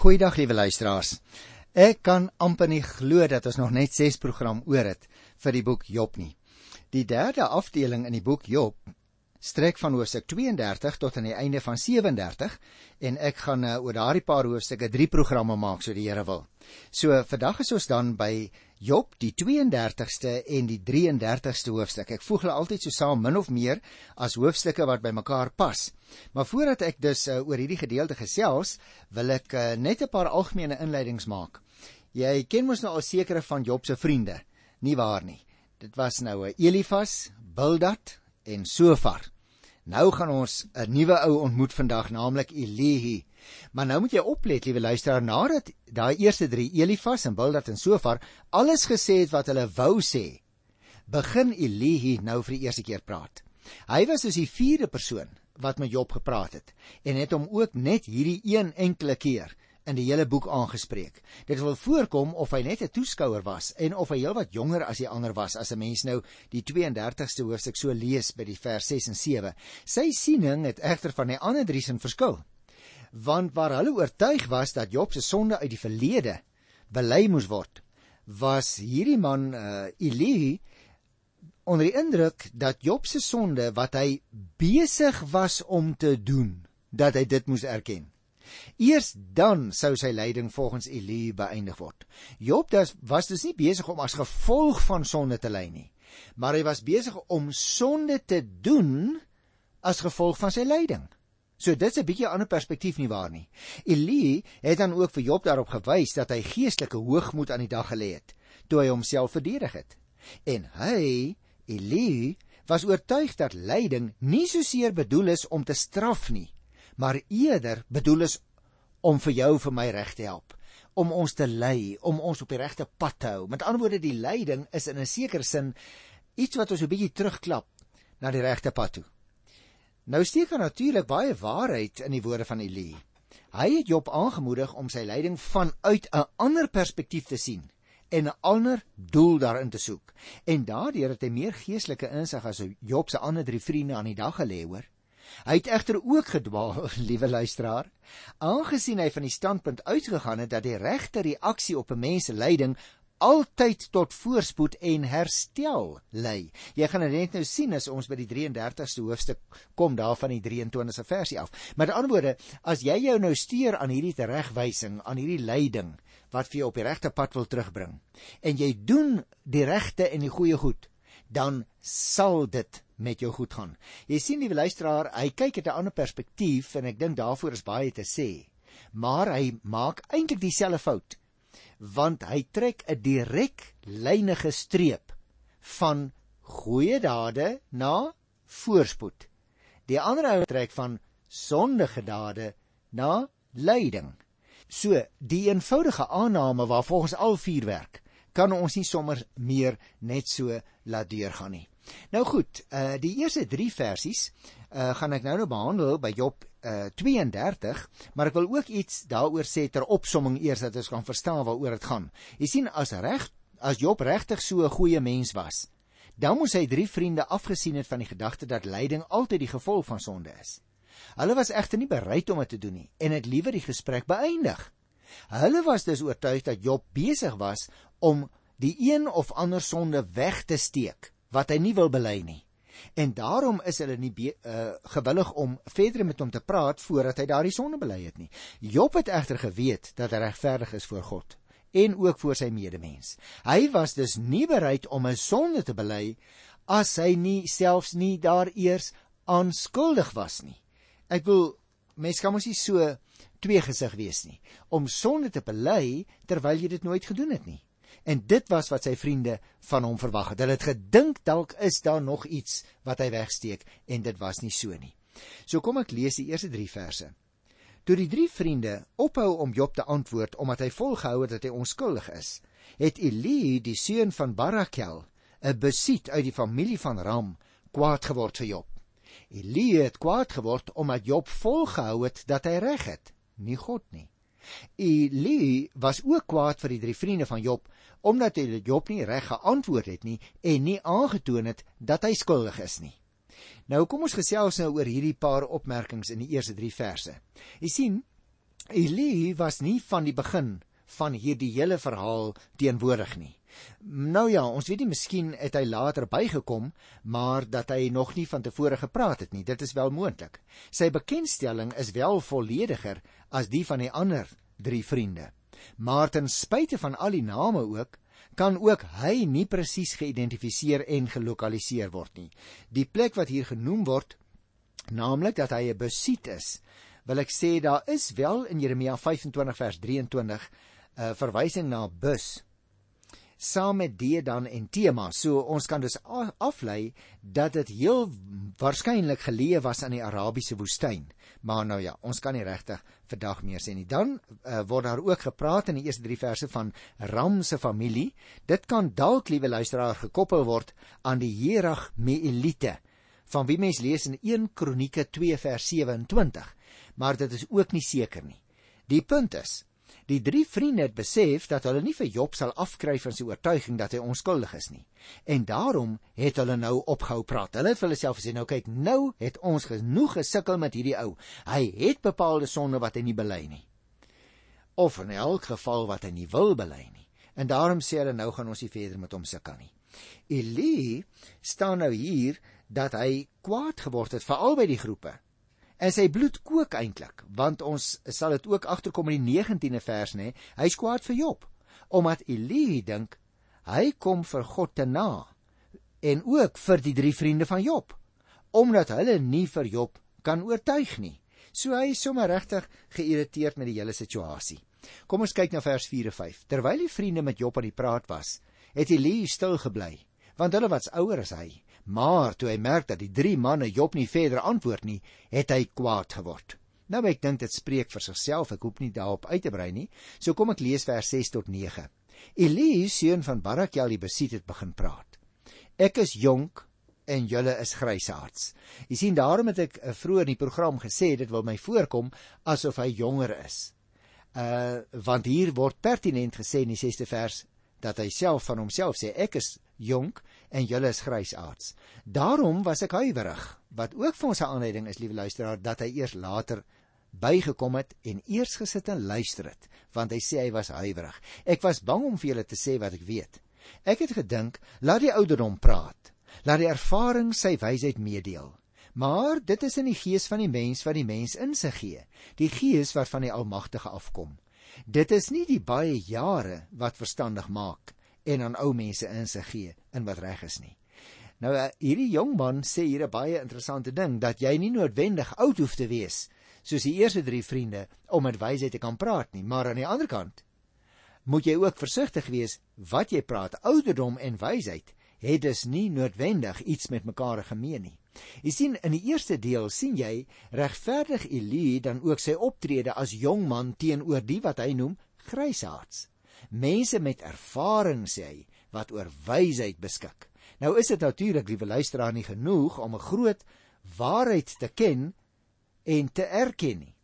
Goeiedag liewe luisteraars. Ek kan amper nie glo dat ons nog net 6 program oor het vir die boek Job nie. Die derde afdeling in die boek Job strek van hoofstuk 32 tot aan die einde van 37 en ek gaan uh, oor daardie paar hoofstukke drie programme maak so die Here wil. So vandag is ons dan by Job die 32ste en die 33ste hoofstuk. Ek voeg hulle altyd so saam min of meer as hoofstukke wat by mekaar pas. Maar voordat ek dus uh, oor hierdie gedeelte gesels, wil ek uh, net 'n paar algemene inleidings maak. Jy ken mos nou al sekere van Job se vriende, nie waar nie? Dit was nou 'n Elifas, Bildad en Sofar. Nou gaan ons 'n nuwe ou ontmoet vandag, naamlik Elihi. Maar nou moet jy oplet, liewe luisteraar, nadat daai eerste 3 Elifas en Bildad en Sofar alles gesê het wat hulle wou sê, begin Elihi nou vir die eerste keer praat. Hy was dus die vierde persoon wat met Job gepraat het en het hom ook net hierdie een enkele keer in die hele boek aangespreek. Dit wil voorkom of hy net 'n toeskouer was en of hy heelwat jonger as die ander was as 'n mens nou die 32ste hoofstuk so lees by die vers 6 en 7. Sy siening het egter van die ander drie se verskil. Want waar hulle oortuig was dat Job se sonde uit die verlede bely moes word, was hierdie man uh, Elihu onder die indruk dat Job se sonde wat hy besig was om te doen, dat hy dit moes erken. Eers dan sou sy lyding volgens Elie beëindig word. Job was dus nie besig om as gevolg van sonde te ly nie, maar hy was besig om sonde te doen as gevolg van sy lyding. So dit's 'n bietjie ander perspektief nie waar nie. Elie het dan ook vir Job daarop gewys dat hy geestelike hoogmoed aan die dag gelê het toe hy homself verdedig het. En hy, Elie, was oortuig dat lyding nie soseer bedoel is om te straf nie, maar eerder bedoel is om vir jou vir my reg te help. Om ons te lei om ons op die regte pad te hou. Met ander woorde die leiding is in 'n sekere sin iets wat ons 'n bietjie terugklap na die regte pad toe. Nou steek daar natuurlik baie waarheid in die woorde van Elie. Hy het Job aangemoedig om sy leiding vanuit 'n ander perspektief te sien en 'n ander doel daarin te soek. En daardeur het hy meer geestelike insig as Job se ander drie vriende aan die dag gelê hoor Hy het egter ook gedwaal, liewe luisteraar, aangesien hy van die standpunt uitgegaan het dat die regte reaksie op 'n mens se lyding altyd tot voorspoed en herstel lei. Jy gaan dit net nou sien as ons by die 33ste hoofstuk kom daar van die 23ste versie af. Met ander woorde, as jy jou nou steur aan hierdie teregwysing, aan hierdie lyding wat vir jou op die regte pad wil terugbring en jy doen die regte en die goeie goed, dan sal dit met jou goed gaan. Jy sien die luisteraar, hy kyk uit 'n ander perspektief en ek dink daarvoor is baie te sê. Maar hy maak eintlik dieselfde fout want hy trek 'n direk lynige streep van goeie dade na voorspoed. Die ander ou trek van sondige dade na lyding. So, die eenvoudige aanname waar volgens al vier werk, kan ons nie sommer meer net so laat deurgaan nie. Nou goed, uh die eerste 3 versies uh gaan ek nou nou behandel by Job uh 32, maar ek wil ook iets daaroor sê ter opsomming eers dat ons kan verstaan waaroor dit gaan. Jy sien as reg as Job regtig so 'n goeie mens was, dan moes hy drie vriende afgesien het van die gedagte dat lyding altyd die gevolg van sonde is. Hulle was egter nie bereid om dit te doen nie en het liewer die gesprek beëindig. Hulle was dus oortuig dat Job besig was om die een of ander sonde weg te steek wat hy nie wil bely nie. En daarom is hulle nie uh, gewillig om verder met hom te praat voordat hy daardie sonde bely het nie. Job het egter geweet dat hy regverdig is voor God en ook voor sy medemens. Hy was dus nie bereid om 'n sonde te bely as hy nie selfs nie daar eers aanskuldig was nie. Ek wil mens kan mos nie so tweegesig wees nie om sonde te bely terwyl jy dit nooit gedoen het nie. En dit was wat sy vriende van hom verwag het. Hulle het gedink dalk is daar nog iets wat hy wegsteek en dit was nie so nie. So kom ek lees die eerste 3 verse. Toe die drie vriende ophou om Job te antwoord omdat hy volgehou het dat hy onskuldig is, het Eli, die seun van Barakel, 'n besiet uit die familie van Ram, kwaad geword vir Job. Eli het kwaad geword omdat Job volgehou het dat hy reg het, nie God nie. Eli was ook kwaad vir die drie vriende van Job omdat hy Job nie reg geantwoord het nie en nie aangetoon het dat hy skuldig is nie. Nou kom ons gesels nou oor hierdie paar opmerkings in die eerste 3 verse. Jy sien, Eli was nie van die begin van hierdie hele verhaal teenwoordig nie. Nou ja, ons weet nie miskien het hy later bygekom, maar dat hy nog nie van tevore gepraat het nie. Dit is wel moontlik. Sy bekendstelling is wel vollediger as die van die ander drie vriende. Maar ten spyte van al die name ook, kan ook hy nie presies geïdentifiseer en gelokaliseer word nie. Die plek wat hier genoem word, naamlik dat hy 'n besiet is, wil ek sê daar is wel in Jeremia 25 vers 23 'n uh, verwysing na bus saam met Dedan en Tema. So ons kan dus aflei dat dit heel waarskynlik geleë was aan die Arabiese woestyn. Maar nou ja, ons kan nie regtig vandag meer sê nie. Dan uh, word daar ook gepraat in die eerste 3 verse van Ram se familie. Dit kan dalk liewe luisteraar gekoppel word aan die Jerag Meelite van wie mens lees in 1 Kronieke 2 vers 27. Maar dit is ook nie seker nie. Die punt is Die drie vriende het besef dat hulle nie vir Job sal afkry van sy oortuiging dat hy onskuldig is nie. En daarom het hulle nou opgehou praat. Hulle het vir hulle self gesê, "Nou kyk, nou het ons genoeg gesukkel met hierdie ou. Hy het bepaalde sonde wat hy nie bely nie. Of in elk geval wat hy nie wil bely nie. En daarom sê hulle nou gaan ons nie verder met hom sukkel nie." Eli staan nou hier dat hy kwaad geword het veral by die groepe En sy bloed kook eintlik, want ons sal dit ook agterkom in die 19de vers nê. Hy skwaad vir Job omdat Eli dink hy kom vir God te na en ook vir die drie vriende van Job omdat hulle nie vir Job kan oortuig nie. So hy is sommer regtig geïrriteerd met die hele situasie. Kom ons kyk na vers 4 en 5. Terwyl die vriende met Job aan die praat was, het Eli stil gebly, want hulle was ouer as hy Maar toe hy merk dat die drie manne Job nie verder antwoord nie, het hy kwaad geword. Nou ek dink dit spreek vir sigself, ek hoef nie daarop uit te brei nie. So kom ek lees vers 6 tot 9. Elie, seun van Barakel die besit het begin praat. Ek is jonk en julle is grysaards. Jy sien daarom het ek uh, vroeër in die program gesê dit wil my voorkom asof hy jonger is. Uh want hier word pertinent gesê in die 6ste vers dat hy self van homself sê ek is jonk en julle is grysaards. Daarom was ek huiwerig, wat ook vir ons 'n aanleiding is, liewe luisteraar, dat hy eers later bygekom het en eers gesit en luister het, want hy sê hy was huiwerig. Ek was bang om vir julle te sê wat ek weet. Ek het gedink, laat die ouderdom praat. Laat die ervaring sy wysheid meedeel. Maar dit is in die gees van die mens wat die mens insig gee, die gees wat van die Almagtige afkom. Dit is nie die baie jare wat verstandig maak en aan ou mense insig gee in wat reg is nie. Nou eh, hierdie jong man sê hier 'n baie interessante ding dat jy nie noodwendig oud hoef te wees soos die eerste drie vriende om met wysheid te kan praat nie, maar aan die ander kant moet jy ook versigtig wees wat jy praat. Ouderdom en wysheid het dus nie noodwendig iets met mekaar gemeen nie. Jy sien in die eerste deel sien jy regverdig Elie dan ook sy optrede as jong man teenoor die wat hy noem grysaards mense met ervaring sê hy wat oor wysheid beskik. Nou is dit natuurlik liewe luisteraar nie genoeg om 'n groot waarheid te ken en te erken nie.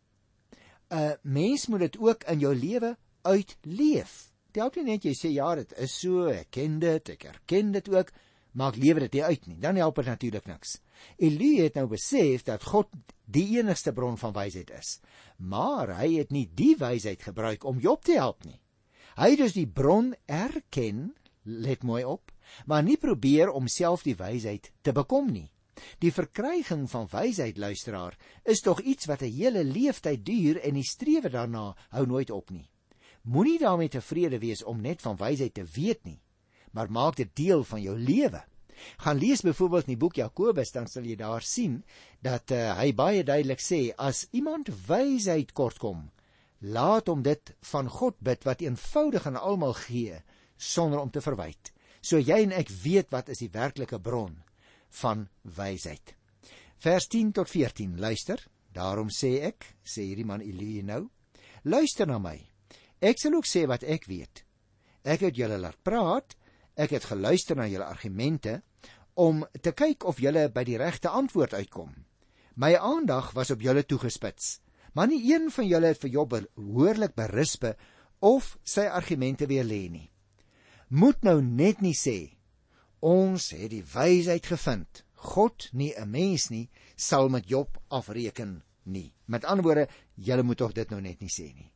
'n Mens moet dit ook in jou lewe uitleef. Telk nie net jy sê ja, dit is so, ek ken dit, ek erken dit ook, maar ek lewe dit nie uit nie. Dan help dit natuurlik niks. Elie het nou besef dat God die enigste bron van wysheid is, maar hy het nie die wysheid gebruik om Job te help nie. Hy dus die bron erken, let mooi op, maar nie probeer om self die wysheid te bekom nie. Die verkryging van wysheid luisteraar is tog iets wat 'n hele leeftyd duur en die strewe daarna hou nooit op nie. Moenie daarmee tevrede wees om net van wysheid te weet nie, maar maak dit deel van jou lewe. Gaan lees byvoorbeeld in die boek Jakobus dan sal jy daar sien dat uh, hy baie duidelik sê as iemand wysheid kortkom, laat hom dit van God bid wat eenvoudig aan almal gee sonder om te verwyd. So jy en ek weet wat is die werklike bron van wysheid. Vers 10 tot 14 luister. Daarom sê ek, sê hierdie man Elie nou, luister na my. Ek sal ook sê wat ek weet. Ek het julle laat praat, ek het geluister na julle argumente om te kyk of julle by die regte antwoord uitkom. My aandag was op julle toegespits maar nie een van julle het vir Job behoorlik berispe of sy argumente weer lê nie. Moet nou net nie sê ons het die wysheid gevind. God nie 'n mens nie sal met Job afreken nie. Met ander woorde, julle moet tog dit nou net nie sê nie.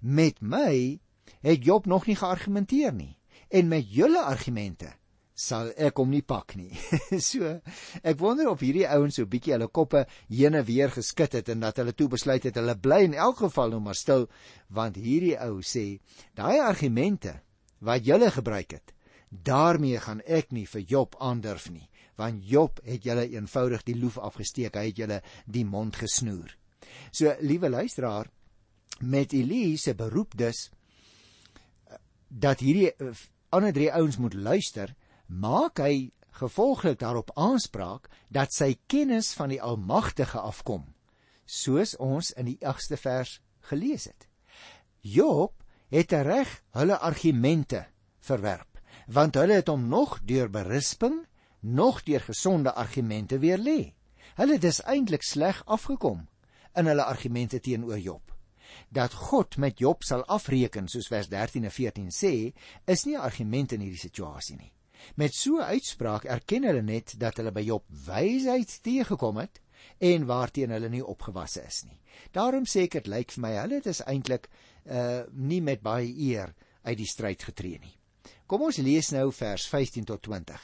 Met my het Job nog nie geargumenteer nie en met julle argumente sal ek hom nie pak nie. so ek wonder of hierdie ouens so bietjie hulle koppe heen en weer geskit het en dat hulle toe besluit het hulle bly in elk geval nou maar stil want hierdie ou sê daai argumente wat julle gebruik het daarmee gaan ek nie vir Job aandurf nie want Job het julle eenvoudig die loef afgesteek hy het julle die mond gesnoer. So liewe luisteraar met Elise beroep dus dat hierdie eh, ander drie ouens moet luister maak hy gevolglik daarop aanspraak dat sy kennis van die Almagtige afkom, soos ons in die 8ste vers gelees het. Job het reg hulle argumente verwerp, want hulle het hom nog deur berisping, nog deur gesonde argumente weer lê. Hulle het dus eintlik sleg afgekom in hulle argumente teenoor Job. Dat God met Job sal afreken soos vers 13 en 14 sê, is nie 'n argument in hierdie situasie nie. Met so 'n uitspraak erken hulle net dat hulle by Job wysheid teëgekom het en waarteen hulle nie opgewasse is nie. Daarom sê ek dit lyk vir my hulle het is eintlik uh nie met baie eer uit die stryd getree nie. Kom ons lees nou vers 15 tot 20.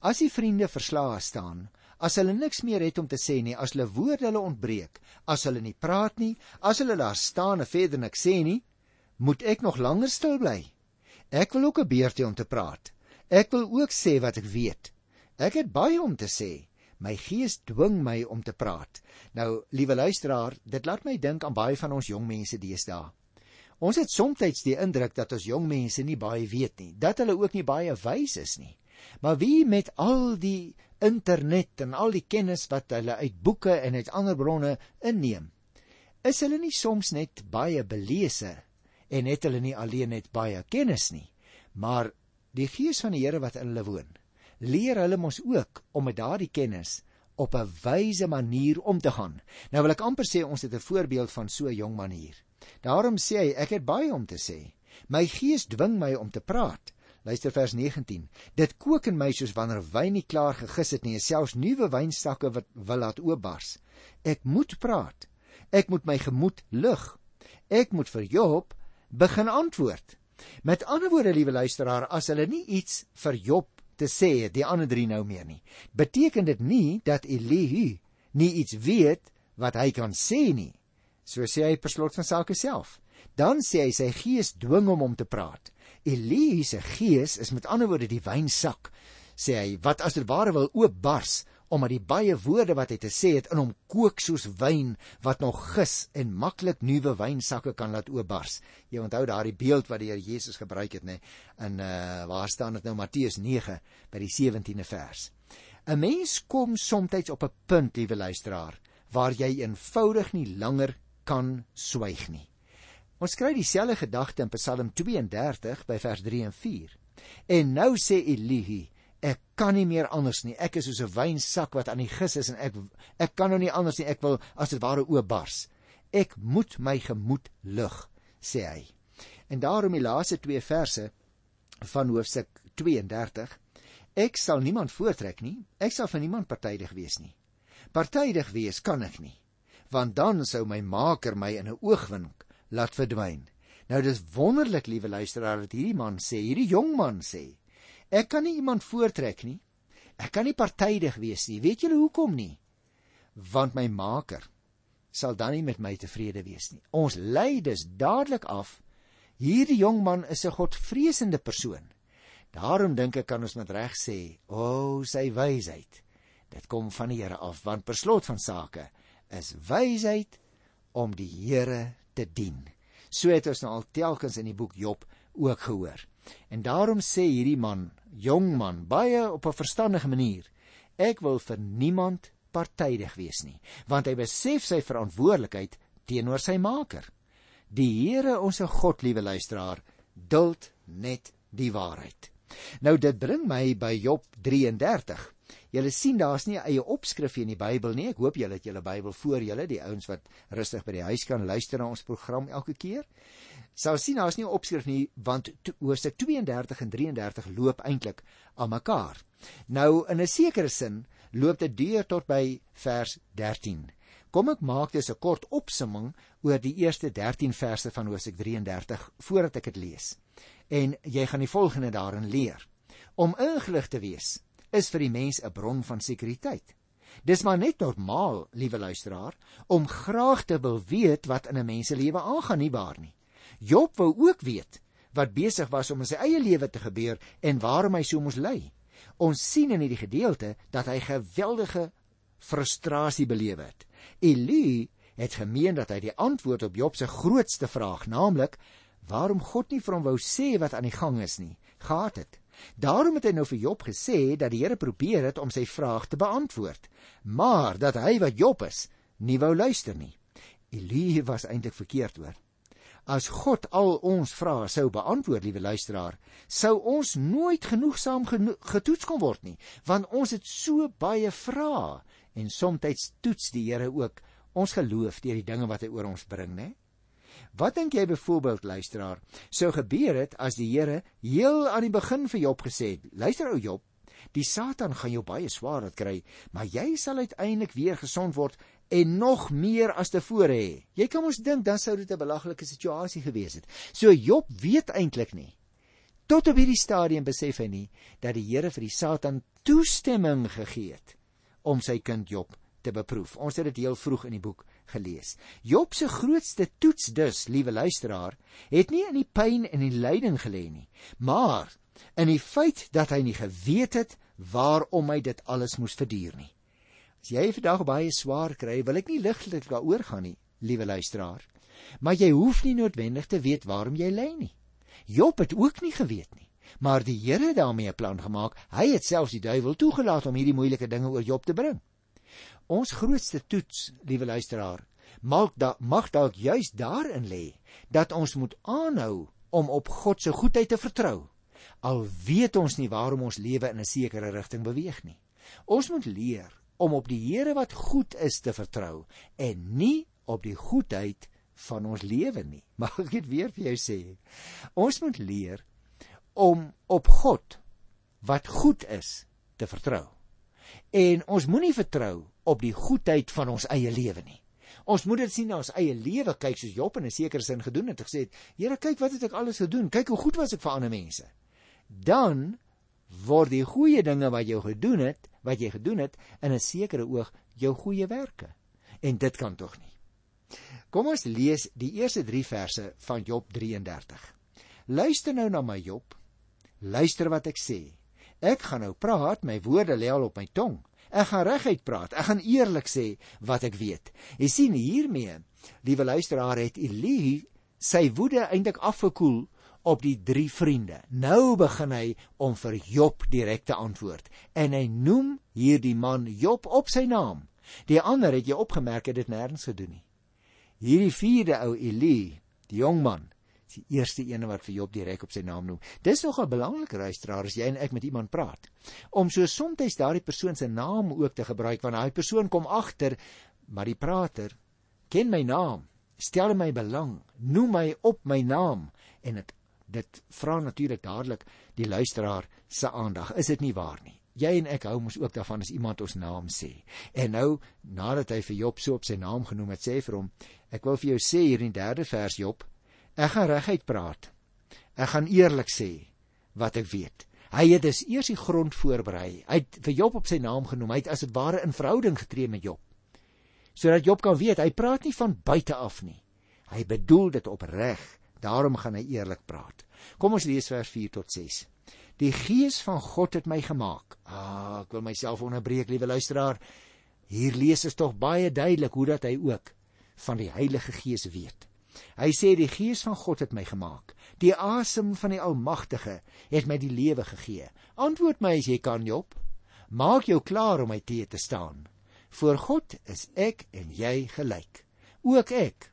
As die vriende verslae staan, as hulle niks meer het om te sê nie, as hulle woorde hulle ontbreek, as hulle nie praat nie, as hulle daar staan en verder niks sê nie, moet ek nog langer stil bly. Ek wil ook 'n beurt hê om te praat. Ek wil ook sê wat ek weet. Ek het baie om te sê. My gees dwing my om te praat. Nou, liewe luisteraar, dit laat my dink aan baie van ons jong mense deesdae. Ons het soms die indruk dat ons jong mense nie baie weet nie, dat hulle ook nie baie wys is nie. Maar wie met al die internet en al die kennis wat hulle uit boeke en uit ander bronne inneem, is hulle nie soms net baie belese en het hulle nie alleen net baie kennis nie, maar die gees van die Here wat in hulle woon, leer hulle mos ook om met daardie kennis op 'n wyse manier om te gaan. Nou wil ek amper sê ons het 'n voorbeeld van so 'n jong man hier. Daarom sê hy, ek het baie om te sê. My gees dwing my om te praat. Luister vers 19. Dit kook in my soos wanneer wyn nie klaar gegis het nie, selfs nuwe wynstakke wat wil laat oopbars. Ek moet praat. Ek moet my gemoed lig. Ek moet vir Job begin antwoord. Met ander woorde, liewe luisteraar, as hulle nie iets vir Job te sê het, die ander drie nou meer nie, beteken dit nie dat Elihu nie iets weet wat hy kan sê nie. So sê hy per slot van sake self. Dan sê hy sy gees dwing hom om te praat. Elihu se gees is met ander woorde die wynsak, sê hy, wat as dit ware wil oopbars omdat die baie woorde wat hy te sê het in hom kook soos wyn wat nog gis en maklik nuwe wynsakke kan laat oopbars. Jy onthou daardie beeld wat die Here Jesus gebruik het, nê? In uh waar staan dit nou Matteus 9 by die 17de vers. 'n Mens kom soms op 'n punt, liewe luisteraar, waar jy eenvoudig nie langer kan swyg nie. Ons kry dieselfde gedagte in Psalm 32 by vers 3 en 4. En nou sê Elihu ek kan nie meer anders nie. Ek is soos 'n wynsak wat aan die gis is en ek ek kan nou nie anders nie. Ek wil as dit ware oopbars. Ek moet my gemoed lig, sê hy. En daarom die laaste twee verse van hoofstuk 32. Ek sal niemand voortrek nie. Ek sal vir niemand partydig wees nie. Partydig wees kan ek nie, want dan sou my Maker my in 'n oogwink laat verdwyn. Nou dis wonderlik, liewe luisteraar, dat hierdie man sê, hierdie jong man sê, Ek kan nie iemand voortrek nie. Ek kan nie partydig wees nie. Weet julle hoekom nie? Want my Maker sal dan nie met my tevrede wees nie. Ons lei dus dadelik af. Hierdie jong man is 'n godvreesende persoon. Daarom dink ek kan ons met reg sê, o, oh, sy wysheid. Dit kom van die Here af, want per slot van sake is wysheid om die Here te dien. So het ons nou al telkens in die boek Job ook gehoor. En daarom sê hierdie man, jong man, baie op 'n verstandige manier, ek wil vir niemand partydig wees nie, want hy besef sy verantwoordelikheid teenoor sy Maker. Die Here, ons God, liewe luisteraar, duld net die waarheid. Nou dit bring my by Job 33. Julle sien daar's nie 'n eie opskrif in die Bybel nie. Ek hoop julle het julle Bybel voor julle, die ouens wat rustig by die huis kan luister na ons program elke keer sal sien daar's nie 'n opskrif nie want hoofstuk 32 en 33 loop eintlik aan mekaar. Nou in 'n sekere sin loop dit deur tot by vers 13 Kom ek maak dus 'n kort opsomming oor die eerste 13 verse van Hosea 33 voordat ek dit lees. En jy gaan die volgende daarin leer. Om ingelig te wees is vir die mens 'n bron van sekuriteit. Dis maar net normaal, liewe luisteraar, om graag te wil weet wat in 'n mens se lewe aangaan nie waar nie. Job wou ook weet wat besig was om in sy eie lewe te gebeur en waarom hy so moes ly. Ons sien in hierdie gedeelte dat hy geweldige frustrasie beleef het. Eli het gemeen dat hy die antwoord op Job se grootste vraag, naamlik waarom God nie vir hom wou sê wat aan die gang is nie, gehad het. Daarom het hy nou vir Job gesê dat die Here probeer het om sy vraag te beantwoord, maar dat hy wat Job is, nie wou luister nie. Eli was eintlik verkeerd hoor. As God al ons vrae sou beantwoord, liewe luisteraar, sou ons nooit genoegsaam geno getoets kon word nie, want ons het so baie vrae en soms toets die Here ook ons geloof deur die dinge wat hy oor ons bring, né? Wat dink jy byvoorbeeld luisteraar, sou gebeur het as die Here heel aan die begin vir Job gesê het: "Luister ou Job, die Satan gaan jou baie swaar laat kry, maar jy sal uiteindelik weer gesond word en nog meer as tevore hê." Jy kan mos dink dan sou dit 'n belaglike situasie gewees het. So Job weet eintlik nie. Tot op hierdie stadium besef hy nie dat die Here vir die Satan toestemming gegee het om sy kind Job te beproef. Ons het dit heel vroeg in die boek gelees. Job se grootste toets dus, liewe luisteraar, het nie in die pyn en die lyding gelê nie, maar in die feit dat hy nie geweet het waarom hy dit alles moes verduur nie. As jy vandag baie swaar kry, wil ek nie ligtelik daaroor gaan nie, liewe luisteraar. Maar jy hoef nie noodwendig te weet waarom jy ly nie. Job het ook nie geweet nie. Maar die Here het daarmee 'n plan gemaak. Hy het selfs die duiwel toegelaat om hierdie moeilike dinge oor Job te bring. Ons grootste toets, liewe luisteraar, mag da mag dalk juis daarin lê dat ons moet aanhou om op God se goedheid te vertrou. Al weet ons nie waarom ons lewe in 'n sekere rigting beweeg nie. Ons moet leer om op die Here wat goed is te vertrou en nie op die goedheid van ons lewe nie. Mag ek dit weer vir jou sê? Ons moet leer om op God wat goed is te vertrou. En ons moenie vertrou op die goedheid van ons eie lewe nie. Ons moet dit sien na ons eie lewe kyk soos Job in 'n sekere sin gedoen het. Hy gesê het: "Here, kyk wat het ek alles gedoen. Kyk hoe goed was ek vir ander mense." Dan word die goeie dinge wat jy gedoen het, wat jy gedoen het in 'n sekere oog jou goeie werke. En dit kan tog nie. Kom ons lees die eerste 3 verse van Job 33. Luister nou na my Job. Luister wat ek sê. Ek gaan nou praat, my woorde lê al op my tong. Ek gaan reguit praat. Ek gaan eerlik sê wat ek weet. Jy sien hiermee, liewe luisteraar, het Eli sy woede eintlik afgekoel op die drie vriende. Nou begin hy om vir Job direk te antwoord en hy noem hierdie man Job op sy naam. Die ander het jy opgemerk het dit nêrens gedoen nie. Hierdie vierde ou Eli, die jong man, die eerste een wat vir Job direk op sy naam noem. Dis nogal belangrik luisteraar as jy en ek met iemand praat. Om so soms daardie persoon se naam ook te gebruik want daai persoon kom agter maar die prater ken my naam, stel my belang, noem my op my naam en dit dit vra natuurlik dadelik die luisteraar se aandag. Is dit nie waar nie? Jy en ek hou mos ook daarvan as iemand ons naam sê. En nou nadat hy vir Job so op sy naam genoem het, sê vir hom, ek wil vir jou sê hier in die 3de vers Job Ek gaan reguit praat. Ek gaan eerlik sê wat ek weet. Hy het dus eers die grond voorberei. Hy het vir Job op sy naam genoem. Hy het as dit ware in verhouding getree met Job. Sodat Job kan weet, hy praat nie van buite af nie. Hy bedoel dit opreg. Daarom gaan hy eerlik praat. Kom ons lees vers 4 tot 6. Die gees van God het my gemaak. Ah, ek wil myself onderbreek, liewe luisteraar. Hier lees ons tog baie duidelik hoe dat hy ook van die Heilige Gees weet. Hy sê die gees van God het my gemaak. Die asem van die Almagtige het my die lewe gegee. Antwoord my as jy kan, Job. Maak jou klaar om my teë te staan. Voor God is ek en jy gelyk. Ook ek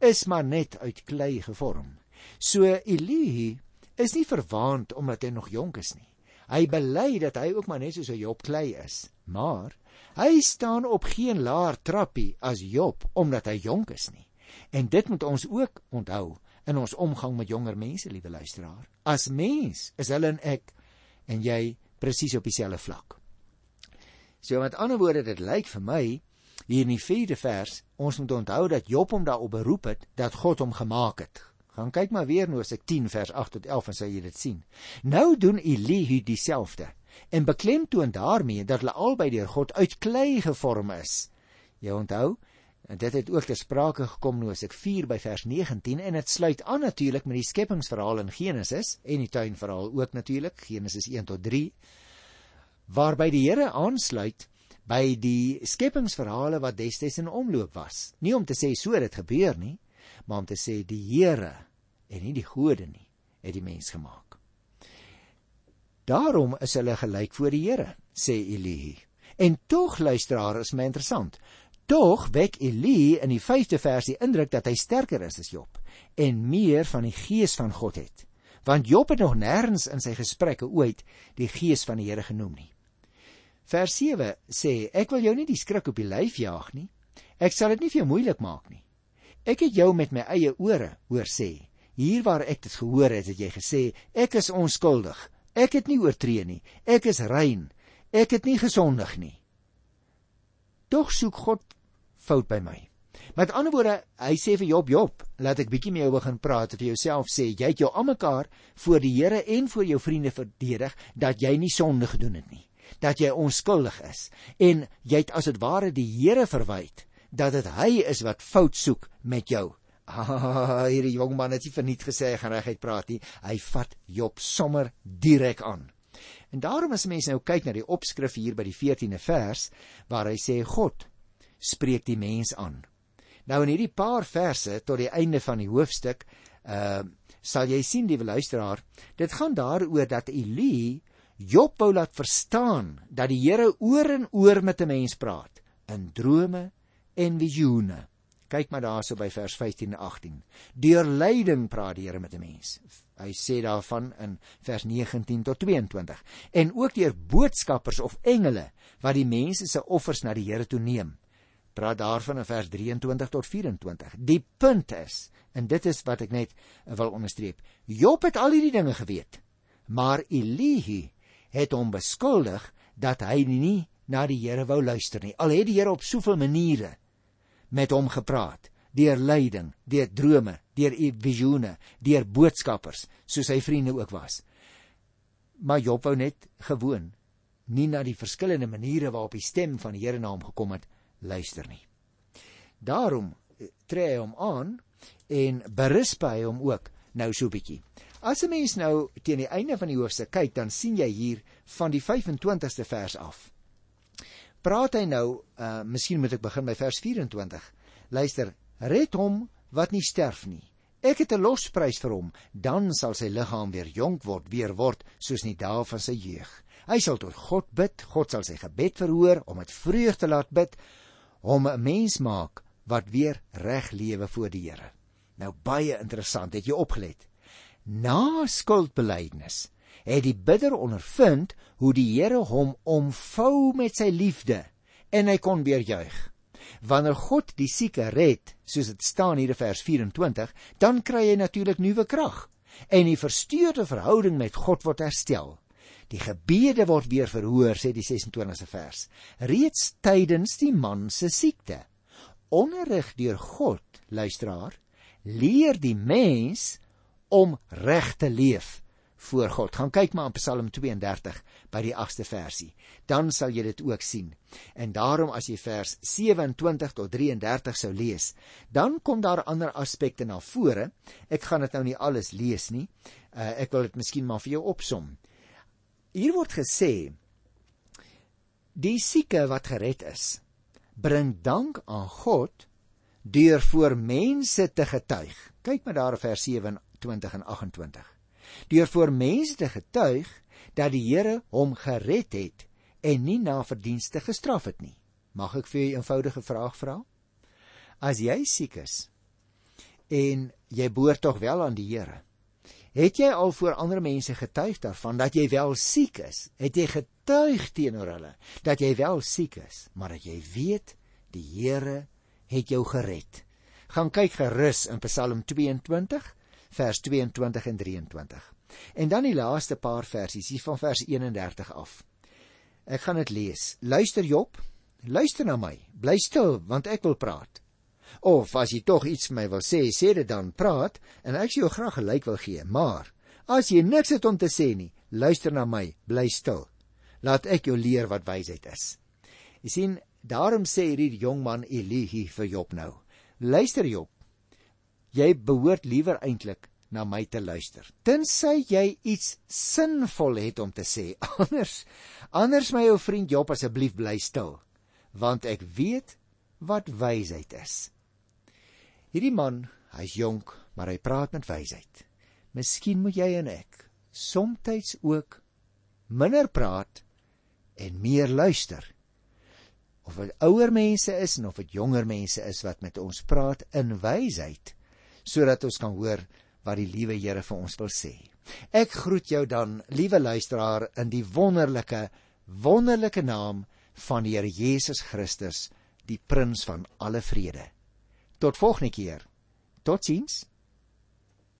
is maar net uit klei gevorm. So Eli is nie verwaand omdat hy nog jonk is nie. Hy bely dat hy ook maar net soos Job klei is, maar hy staan op geen laer trappie as Job omdat hy jonk is nie. En dit moet ons ook onthou in ons omgang met jonger mense, liewe luisteraar. As mens is hulle en ek en jy presies op dieselfde vlak. So met ander woorde, dit lyk vir my hier in die 4de vers, ons moet onthou dat Job hom daarop beroep het dat God hom gemaak het. Gaan kyk maar weer nou as ek 10 vers 8 tot 11 en sal jy dit sien. Nou doen Elihu dieselfde en beklemtoon daarmee dat hulle albei deur God uit klei gevorm is. Jy onthou, en dit het ook ter sprake gekom nou as ek 4 by vers 19 en dit sluit aan natuurlik met die skepingsverhaal in Genesis en die tuinverhaal ook natuurlik Genesis 1 tot 3 waarby die Here aansluit by die skepingsverhale wat destyds in omloop was. Nie om te sê so dit gebeur nie, maar om te sê die Here en nie die gode nie het die mens gemaak. Daarom is hulle gelyk voor die Here, sê Elihu. En tog luisteraar is my interessant. Tog wek Elihu in die 5de vers die indruk dat hy sterker is as Job en meer van die gees van God het. Want Job het nog nêrens in sy gesprekke ooit die gees van die Here genoem nie. Vers 7 sê ek wil jou nie die skrik op die lyf jaag nie. Ek sal dit nie vir jou moeilik maak nie. Ek het jou met my eie ore hoor sê. Hier waar ek dit gehoor het, het jy gesê ek is onskuldig. Ek het nie oortree nie. Ek is rein. Ek het nie gesondig nie. Tog soek God fout by my. Met ander woorde, hy sê vir Job, Job, laat ek bietjie met jou begin praat vir jouself sê jy het jou almekaar voor die Here en voor jou vriende verdedig dat jy nie sonde gedoen het nie dat jy onskuldig is en jy het as dit ware die Here verwyd dat dit hy is wat fout soek met jou. Ah, hierdie jong man het nie verniet gesê hy gaan reguit praat nie. Hy vat Job sommer direk aan. En daarom as mense nou kyk na die opskrif hier by die 14de vers waar hy sê God spreek die mens aan. Nou in hierdie paar verse tot die einde van die hoofstuk, uh sal jy sien die luisteraar, dit gaan daaroor dat Elie Job wou laat verstaan dat die Here oor en oor met 'n mens praat in drome en visioene. Kyk maar daarso by vers 15 en 18. Deur lyding praat die Here met 'n mens. Hy sê daarvan in vers 19 tot 22. En ook deur boodskappers of engele wat die mense se offers na die Here toe neem. Praat daarvan in vers 23 tot 24. Die punt is, en dit is wat ek net wil onderstreep. Job het al hierdie dinge geweet, maar Elihu het hom beskuldig dat hy nie na die Here wou luister nie. Al het die Here op soveel maniere met hom gepraat, deur leiding, deur drome, deur visioene, deur boodskappers, soos sy vriende ook was. Maar Job wou net gewoon nie na die verskillende maniere waarop die stem van die Here na hom gekom het luister nie. Daarom eh, tree hy hom aan en berisp hy hom ook nou so bietjie. As 'n mens nou teen die einde van die hoofstuk kyk, dan sien jy hier van die 25ste vers af. Praat hy nou, uh miskien moet ek begin by vers 24. Luister, red hom wat nie sterf nie. Ek het 'n losprys vir hom, dan sal sy liggaam weer jonk word, weer word soos in die dae van sy jeug. Hy sal tot God bid, God sal sy gebed verhoor om met vreugde laat bid, om 'n mens maak wat weer reg lewe voor die Here. Nou baie interessant, het jy opgelet? Na skuldbelydenis het die bidder ondervind hoe die Here hom omvou met sy liefde en hy kon weer juig. Wanneer God die sieke red, soos dit staan hier in vers 24, dan kry hy natuurlik nuwe krag en die versteurde verhouding met God word herstel. Die gebede word weer verhoor, sê die 26ste vers. Reeds tydens die man se siekte. Onderrig deur God, luisteraar, leer die mens om reg te leef voor God. Gaan kyk maar in Psalm 32 by die 8ste versie. Dan sal jy dit ook sien. En daarom as jy vers 27 tot 33 sou lees, dan kom daar ander aspekte na vore. Ek gaan dit nou nie alles lees nie. Uh, ek wil dit miskien maar vir jou opsom. Hier word gesê die sieke wat gered is, bring dank aan God deur voor mense te getuig. Kyk maar daar vers 20 en 28. Deur voor mense te getuig dat die Here hom gered het en nie na verdienste gestraf het nie. Mag ek vir jou 'n eenvoudige vraag vra? As jy siek is en jy behoort tog wel aan die Here, het jy al voor ander mense getuig daarvan dat jy wel siek is? Het jy getuig teenoor hulle dat jy wel siek is, maar dat jy weet die Here het jou gered? Gaan kyk gerus in Psalm 22 vers 22 en 23. En dan die laaste paar versies hier van vers 31 af. Ek gaan dit lees. Luister Job, luister na my. Bly stil want ek wil praat. Of as jy tog iets vir my wil sê, sê dit dan, praat en ek sou jou graag gelyk wil gee, maar as jy niks het om te sê nie, luister na my, bly stil. Laat ek jou leer wat wysheid is. Jy sien, daarom sê hierdie jong man Elihi vir Job nou. Luister Job. Jy behoort liewer eintlik na my te luister. Tensy jy iets sinvol het om te sê. Anders anders my ou vriend Job asseblief bly stil, want ek weet wat wysheid is. Hierdie man, hy's jonk, maar hy praat met wysheid. Miskien moet jy en ek soms ook minder praat en meer luister. Of dit ouer mense is en of dit jonger mense is wat met ons praat in wysheid sodat ons kan hoor wat die liewe Here vir ons wil sê. Ek groet jou dan, liewe luisteraar, in die wonderlike, wonderlike naam van die Here Jesus Christus, die prins van alle vrede. Tot volgende keer. Totsiens.